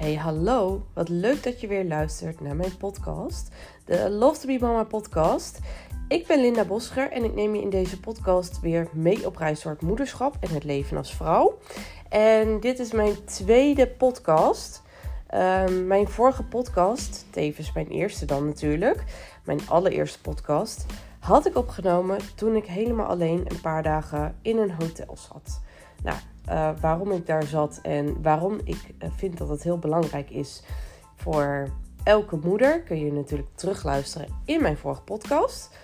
Hey, hallo. Wat leuk dat je weer luistert naar mijn podcast, de Love to Be Mama podcast. Ik ben Linda Boscher en ik neem je in deze podcast weer mee op reis door het moederschap en het leven als vrouw. En dit is mijn tweede podcast. Ehm, mijn vorige podcast, tevens mijn eerste dan natuurlijk, mijn allereerste podcast, had ik opgenomen toen ik helemaal alleen een paar dagen in een hotel zat. Nou, uh, waarom ik daar zat en waarom ik uh, vind dat het heel belangrijk is voor elke moeder, kun je natuurlijk terugluisteren in mijn vorige podcast.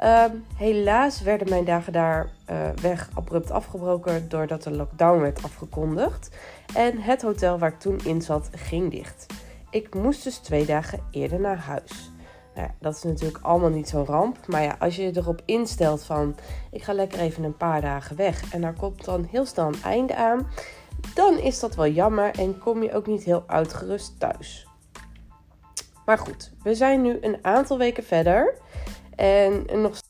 Uh, helaas werden mijn dagen daar uh, weg abrupt afgebroken doordat de lockdown werd afgekondigd. En het hotel waar ik toen in zat ging dicht. Ik moest dus twee dagen eerder naar huis. Nou dat is natuurlijk allemaal niet zo'n ramp. Maar ja, als je erop instelt van ik ga lekker even een paar dagen weg en daar komt dan heel snel een einde aan, dan is dat wel jammer en kom je ook niet heel uitgerust thuis. Maar goed, we zijn nu een aantal weken verder en nog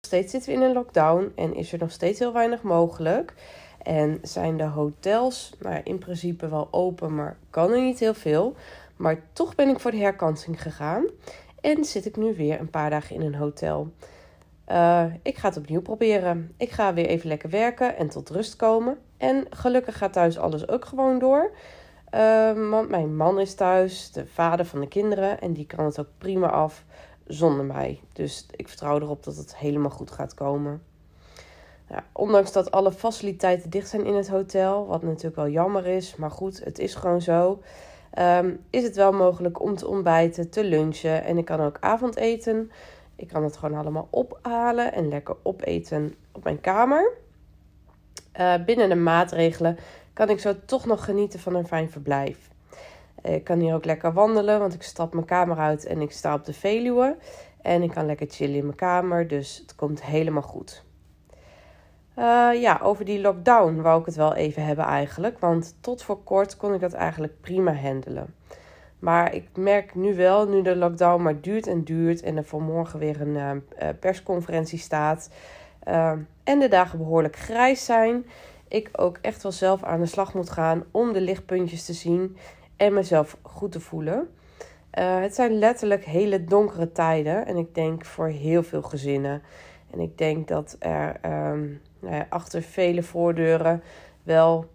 steeds zitten we in een lockdown en is er nog steeds heel weinig mogelijk. En zijn de hotels nou, in principe wel open, maar kan er niet heel veel. Maar toch ben ik voor de herkansing gegaan en zit ik nu weer een paar dagen in een hotel. Uh, ik ga het opnieuw proberen. Ik ga weer even lekker werken en tot rust komen. En gelukkig gaat thuis alles ook gewoon door. Uh, want mijn man is thuis, de vader van de kinderen, en die kan het ook prima af zonder mij. Dus ik vertrouw erop dat het helemaal goed gaat komen. Ja, ondanks dat alle faciliteiten dicht zijn in het hotel, wat natuurlijk wel jammer is, maar goed, het is gewoon zo um, is het wel mogelijk om te ontbijten, te lunchen. En ik kan ook avondeten. Ik kan het gewoon allemaal ophalen en lekker opeten op mijn kamer. Uh, binnen de maatregelen kan ik zo toch nog genieten van een fijn verblijf. Ik kan hier ook lekker wandelen, want ik stap mijn kamer uit en ik sta op de Veluwe. En ik kan lekker chillen in mijn kamer, dus het komt helemaal goed. Uh, ja, over die lockdown wou ik het wel even hebben eigenlijk. Want tot voor kort kon ik dat eigenlijk prima handelen. Maar ik merk nu wel, nu de lockdown maar duurt en duurt en er voor morgen weer een uh, persconferentie staat uh, en de dagen behoorlijk grijs zijn, ik ook echt wel zelf aan de slag moet gaan om de lichtpuntjes te zien en mezelf goed te voelen. het zijn letterlijk hele donkere tijden en ik denk voor heel veel gezinnen. En ik denk dat er um, nou achter vele voordeuren wel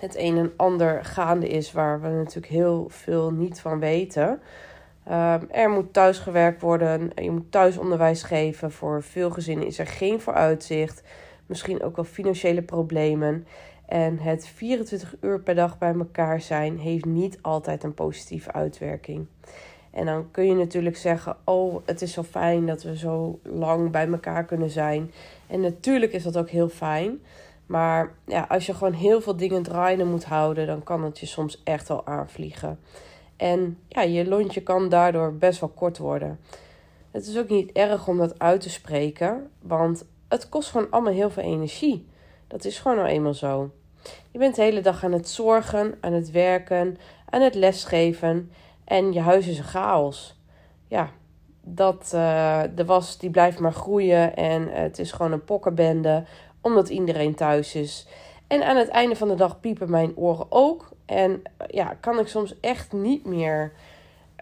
het een en ander gaande is waar we natuurlijk heel veel niet van weten. Um, er moet thuis gewerkt worden, je moet thuisonderwijs geven. Voor veel gezinnen is er geen vooruitzicht, misschien ook wel financiële problemen. En het 24 uur per dag bij elkaar zijn heeft niet altijd een positieve uitwerking. En dan kun je natuurlijk zeggen: Oh, het is zo fijn dat we zo lang bij elkaar kunnen zijn. En natuurlijk is dat ook heel fijn. Maar ja, als je gewoon heel veel dingen draaiende moet houden, dan kan het je soms echt wel aanvliegen. En ja, je lontje kan daardoor best wel kort worden. Het is ook niet erg om dat uit te spreken, want het kost gewoon allemaal heel veel energie. Dat is gewoon nou eenmaal zo. Je bent de hele dag aan het zorgen, aan het werken, aan het lesgeven. En je huis is een chaos. Ja, dat, uh, de was die blijft maar groeien en het is gewoon een pokkenbende omdat iedereen thuis is. En aan het einde van de dag piepen mijn oren ook. En ja, kan ik soms echt niet meer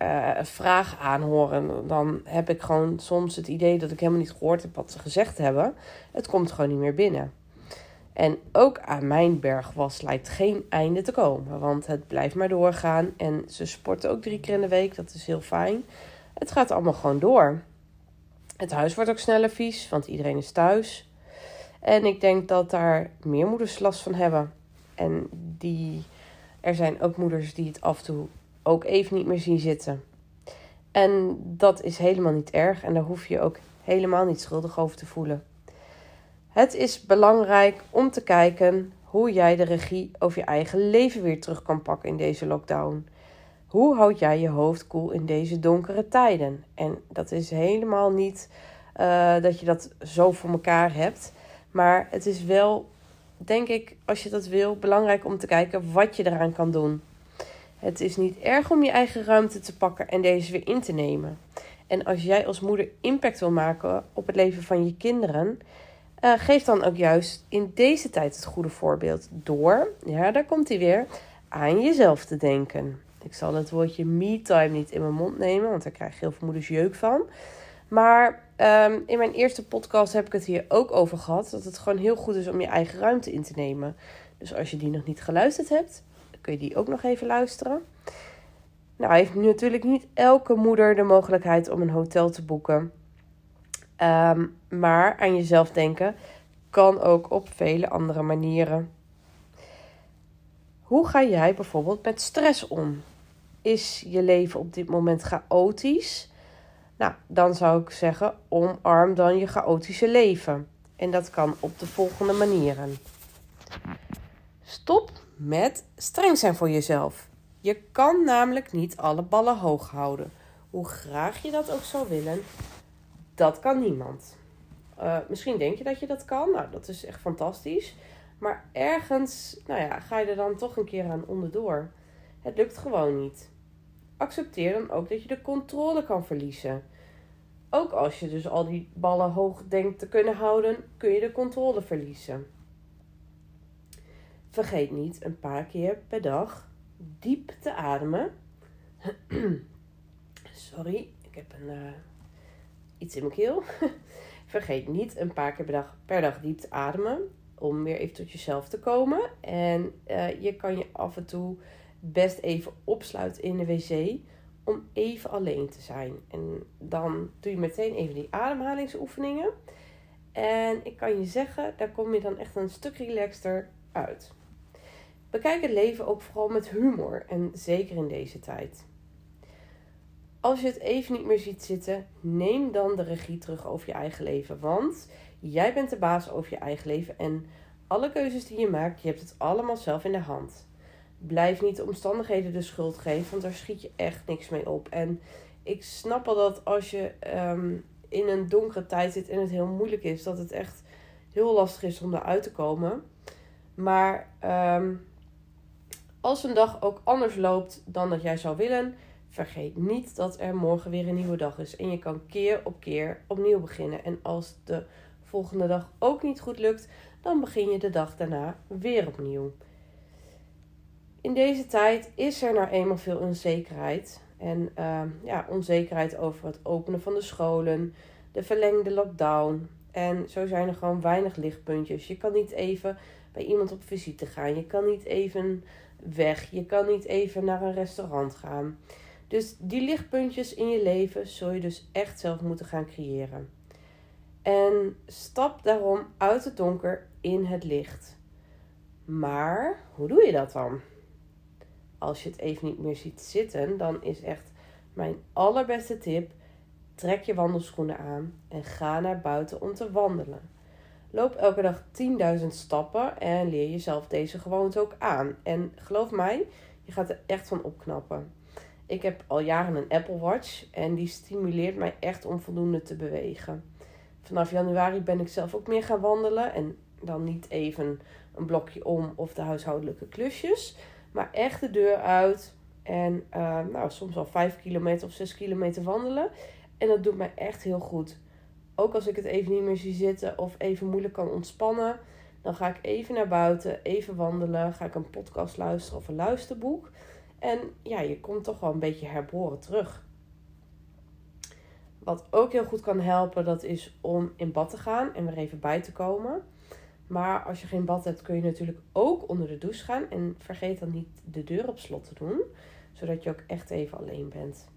uh, vragen aanhoren. Dan heb ik gewoon soms het idee dat ik helemaal niet gehoord heb wat ze gezegd hebben. Het komt gewoon niet meer binnen. En ook aan mijn bergwas lijkt geen einde te komen. Want het blijft maar doorgaan. En ze sporten ook drie keer in de week. Dat is heel fijn. Het gaat allemaal gewoon door. Het huis wordt ook sneller vies, want iedereen is thuis. En ik denk dat daar meer moeders last van hebben. En die, er zijn ook moeders die het af en toe ook even niet meer zien zitten. En dat is helemaal niet erg. En daar hoef je ook helemaal niet schuldig over te voelen. Het is belangrijk om te kijken hoe jij de regie over je eigen leven weer terug kan pakken in deze lockdown. Hoe houd jij je hoofd koel in deze donkere tijden? En dat is helemaal niet uh, dat je dat zo voor elkaar hebt. Maar het is wel, denk ik, als je dat wil, belangrijk om te kijken wat je eraan kan doen. Het is niet erg om je eigen ruimte te pakken en deze weer in te nemen. En als jij als moeder impact wil maken op het leven van je kinderen, Uh, geef dan ook juist in deze tijd het goede voorbeeld door, ja, daar komt hij weer, aan jezelf te denken. Ik zal het woordje me-time niet in mijn mond nemen, want daar krijg heel veel moeders jeuk van. Maar um, in mijn eerste podcast heb ik het hier ook over gehad. Dat het gewoon heel goed is om je eigen ruimte in te nemen. Dus als je die nog niet geluisterd hebt, kun je die ook nog even luisteren. Nou, heeft natuurlijk niet elke moeder de mogelijkheid om een hotel te boeken. Um, maar aan jezelf denken kan ook op vele andere manieren. Hoe ga jij bijvoorbeeld met stress om? Is je leven op dit moment chaotisch? Nou, dan zou ik zeggen: omarm dan je chaotische leven. En dat kan op de volgende manieren. Stop met streng zijn voor jezelf. Je kan namelijk niet alle ballen hoog houden. Hoe graag je dat ook zou willen, dat kan niemand. Uh, misschien denk je dat je dat kan. Nou, dat is echt fantastisch. Maar ergens, nou ja, ga je er dan toch een keer aan onderdoor. Het lukt gewoon niet. Accepteer dan ook dat je de controle kan verliezen. Ook als je dus al die ballen hoog denkt te kunnen houden, kun je de controle verliezen. Vergeet niet een paar keer per dag diep te ademen. Sorry, ik heb een, uh, iets in mijn keel. Vergeet niet een paar keer per dag, per dag diep te ademen. Om weer even tot jezelf te komen. En uh, je kan je af en toe best even opsluiten in de wc. Om even alleen te zijn. En dan doe je meteen even die ademhalingsoefeningen. En ik kan je zeggen, daar kom je dan echt een stuk relaxter uit. Bekijk het leven ook vooral met humor. En zeker in deze tijd. Als je het even niet meer ziet zitten, neem dan de regie terug over je eigen leven. Want jij bent de baas over je eigen leven en alle keuzes die je maakt, je hebt het allemaal zelf in de hand. Blijf niet de omstandigheden de schuld geven, want daar schiet je echt niks mee op. En ik snap al dat als je ehm, in een donkere tijd zit en het heel moeilijk is, dat het echt heel lastig is om eruit te komen. Maar um, als een dag ook anders loopt dan dat jij zou willen, Vergeet niet dat er morgen weer een nieuwe dag is. En je kan keer op keer opnieuw beginnen. En als de volgende dag ook niet goed lukt, dan begin je de dag daarna weer opnieuw. In deze tijd is er nou eenmaal veel onzekerheid. En uh, ja, onzekerheid over het openen van de scholen, de verlengde lockdown. En zo zijn er gewoon weinig lichtpuntjes. Je kan niet even bij iemand op visite gaan. Je kan niet even weg. Je kan niet even naar een restaurant gaan. Dus die lichtpuntjes in je leven zul je dus echt zelf moeten gaan creëren. En stap daarom uit het donker in het licht. Maar hoe doe je dat dan? Als je het even niet meer ziet zitten, dan is echt mijn allerbeste tip: trek je wandelschoenen aan en ga naar buiten om te wandelen. Loop elke dag 10.000 stappen en leer jezelf deze gewoonte ook aan. En geloof mij, je gaat er echt van opknappen. Ik heb al jaren een Apple Watch en die stimuleert mij echt om voldoende te bewegen. Vanaf januari ben ik zelf ook meer gaan wandelen en dan niet even een blokje om of de huishoudelijke klusjes, maar echt de deur uit en uh, nou, soms al 5 kilometer of 6 kilometer wandelen. En dat doet mij echt heel goed. Ook als ik het even niet meer zie zitten of even moeilijk kan ontspannen, dan ga ik even naar buiten, even wandelen, ga ik een podcast luisteren of een luisterboek. En ja, je komt toch wel een beetje herboren terug. Wat ook heel goed kan helpen, dat is om in bad te gaan en weer even bij te komen. Maar als je geen bad hebt, kun je natuurlijk ook onder de douche gaan. En vergeet dan niet de deur op slot te doen, zodat je ook echt even alleen bent.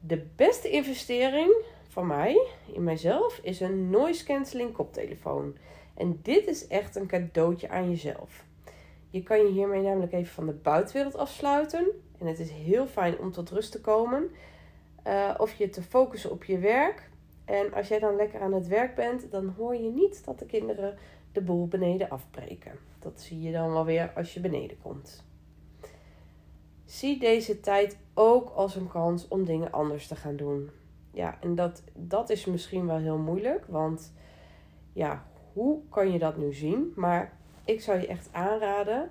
De beste investering van mij, in mijzelf, is een noise cancelling koptelefoon. En dit is echt een cadeautje aan jezelf. Je kan je hiermee namelijk even van de buitenwereld afsluiten. En het is heel fijn om tot rust te komen. Uh, of je te focussen op je werk. En als jij dan lekker aan het werk bent, dan hoor je niet dat de kinderen de boel beneden afbreken. Dat zie je dan wel weer als je beneden komt. Zie deze tijd ook als een kans om dingen anders te gaan doen. Ja, en dat, dat is misschien wel heel moeilijk, want ja, hoe kan je dat nu zien? Maar ik zou je echt aanraden.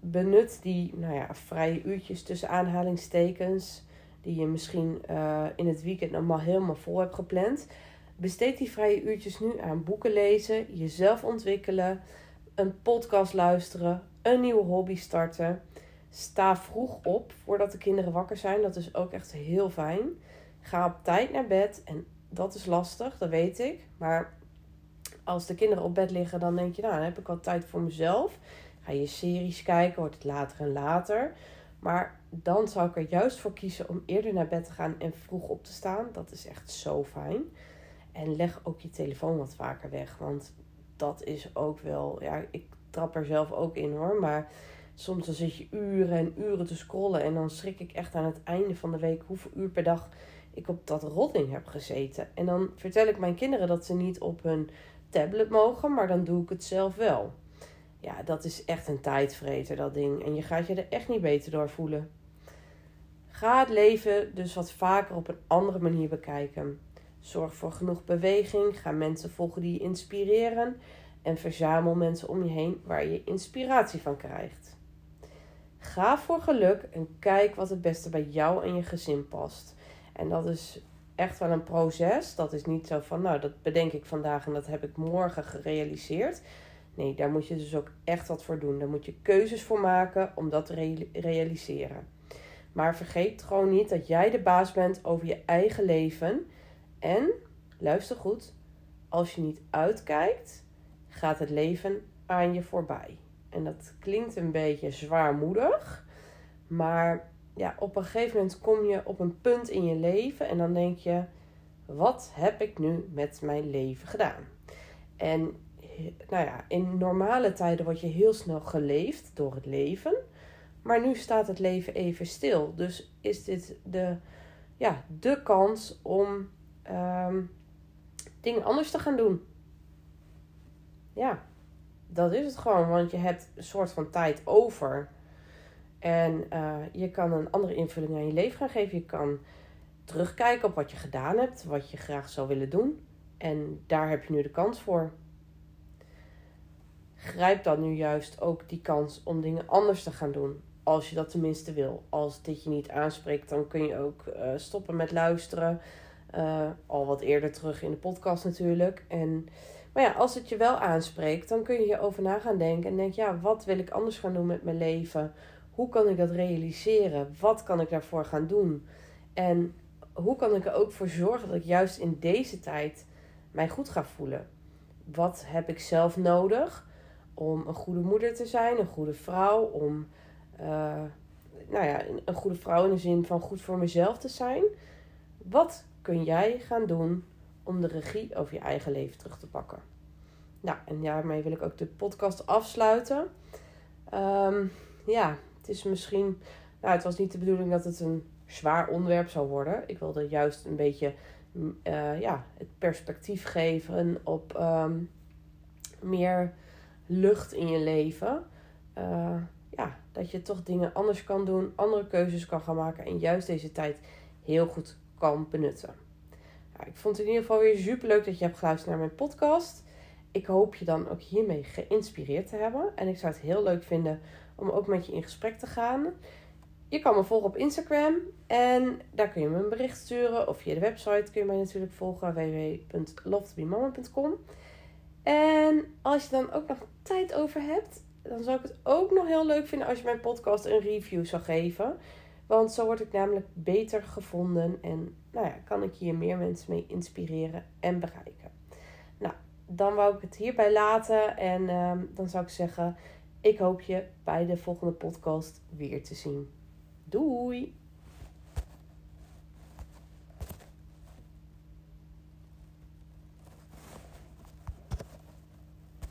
Benut die nou ja, vrije uurtjes tussen aanhalingstekens. Die je misschien uh, in het weekend normaal helemaal vol hebt gepland. Besteed die vrije uurtjes nu aan boeken lezen, jezelf ontwikkelen, een podcast luisteren, een nieuwe hobby starten. Sta vroeg op voordat de kinderen wakker zijn. Dat is ook echt heel fijn. Ga op tijd naar bed. En dat is lastig, dat weet ik. Maar als de kinderen op bed liggen, dan denk je, nou, heb ik wel tijd voor mezelf. Ga je series kijken, wordt het later en later. Maar dan zou ik er juist voor kiezen om eerder naar bed te gaan en vroeg op te staan. Dat is echt zo fijn. En leg ook je telefoon wat vaker weg. Want dat is ook wel, ja, ik trap er zelf ook in hoor. Maar soms dan zit je uren en uren te scrollen. En dan schrik ik echt aan het einde van de week hoeveel uur per dag ik op dat rotting heb gezeten. En dan vertel ik mijn kinderen dat ze niet op hun tablet mogen, maar dan doe ik het zelf wel. Ja, dat is echt een tijdvreter, dat ding. En je gaat je er echt niet beter door voelen. Ga het leven dus wat vaker op een andere manier bekijken. Zorg voor genoeg beweging. Ga mensen volgen die je inspireren. En verzamel mensen om je heen waar je inspiratie van krijgt. Ga voor geluk en kijk wat het beste bij jou en je gezin past. En dat is echt wel een proces. Dat is niet zo van, nou, dat bedenk ik vandaag en dat heb ik morgen gerealiseerd. Nee, daar moet je dus ook echt wat voor doen. Daar moet je keuzes voor maken om dat te realiseren. Maar vergeet gewoon niet dat jij de baas bent over je eigen leven. En, luister goed, als je niet uitkijkt, gaat het leven aan je voorbij. En dat klinkt een beetje zwaarmoedig, maar ja, op een gegeven moment kom je op een punt in je leven en dan denk je: wat heb ik nu met mijn leven gedaan? En nou ja, in normale tijden word je heel snel geleefd door het leven. Maar nu staat het leven even stil. Dus is dit de, ja, de kans om ehm, dingen anders te gaan doen. Ja, dat is het gewoon. Want je hebt een soort van tijd over. En uh, je kan een andere invulling aan je leven gaan geven. Je kan terugkijken op wat je gedaan hebt, wat je graag zou willen doen. En daar heb je nu de kans voor. Grijp dan nu juist ook die kans om dingen anders te gaan doen. Als je dat tenminste wil. Als dit je niet aanspreekt, dan kun je ook uh, stoppen met luisteren. Uh, al wat eerder terug in de podcast natuurlijk. En, maar ja, als het je wel aanspreekt, dan kun je hierover na gaan denken. En denk, ja, wat wil ik anders gaan doen met mijn leven? Hoe kan ik dat realiseren? Wat kan ik daarvoor gaan doen? En hoe kan ik er ook voor zorgen dat ik juist in deze tijd mij goed ga voelen? Wat heb ik zelf nodig om een goede moeder te zijn, een goede vrouw, om uh, nou ja, een goede vrouw in de zin van goed voor mezelf te zijn? Wat kun jij gaan doen om de regie over je eigen leven terug te pakken? Nou, en daarmee wil ik ook de podcast afsluiten. Um, ja, het is misschien, nou, het was niet de bedoeling dat het een zwaar onderwerp zou worden. Ik wilde juist een beetje uh, ja, het perspectief geven op um, meer lucht in je leven. Uh, ja, dat je toch dingen anders kan doen, andere keuzes kan gaan maken en juist deze tijd heel goed kan benutten. Ik vond het in ieder geval weer super leuk dat je hebt geluisterd naar mijn podcast. Ik hoop je dan ook hiermee geïnspireerd te hebben. En ik zou het heel leuk vinden om ook met je in gesprek te gaan. Je kan me volgen op Instagram en daar kun je me een bericht sturen. Of via de website kun je mij natuurlijk volgen www.loftobemama.com. En als je dan ook nog tijd over hebt, dan zou ik het ook nog heel leuk vinden als je mijn podcast een review zou geven. Want zo word ik namelijk beter gevonden en nou ja, kan ik hier meer mensen mee inspireren en bereiken. Nou, dan wou ik het hierbij laten en ehm, dan zou ik zeggen ik hoop je bij de volgende podcast weer te zien. Doei!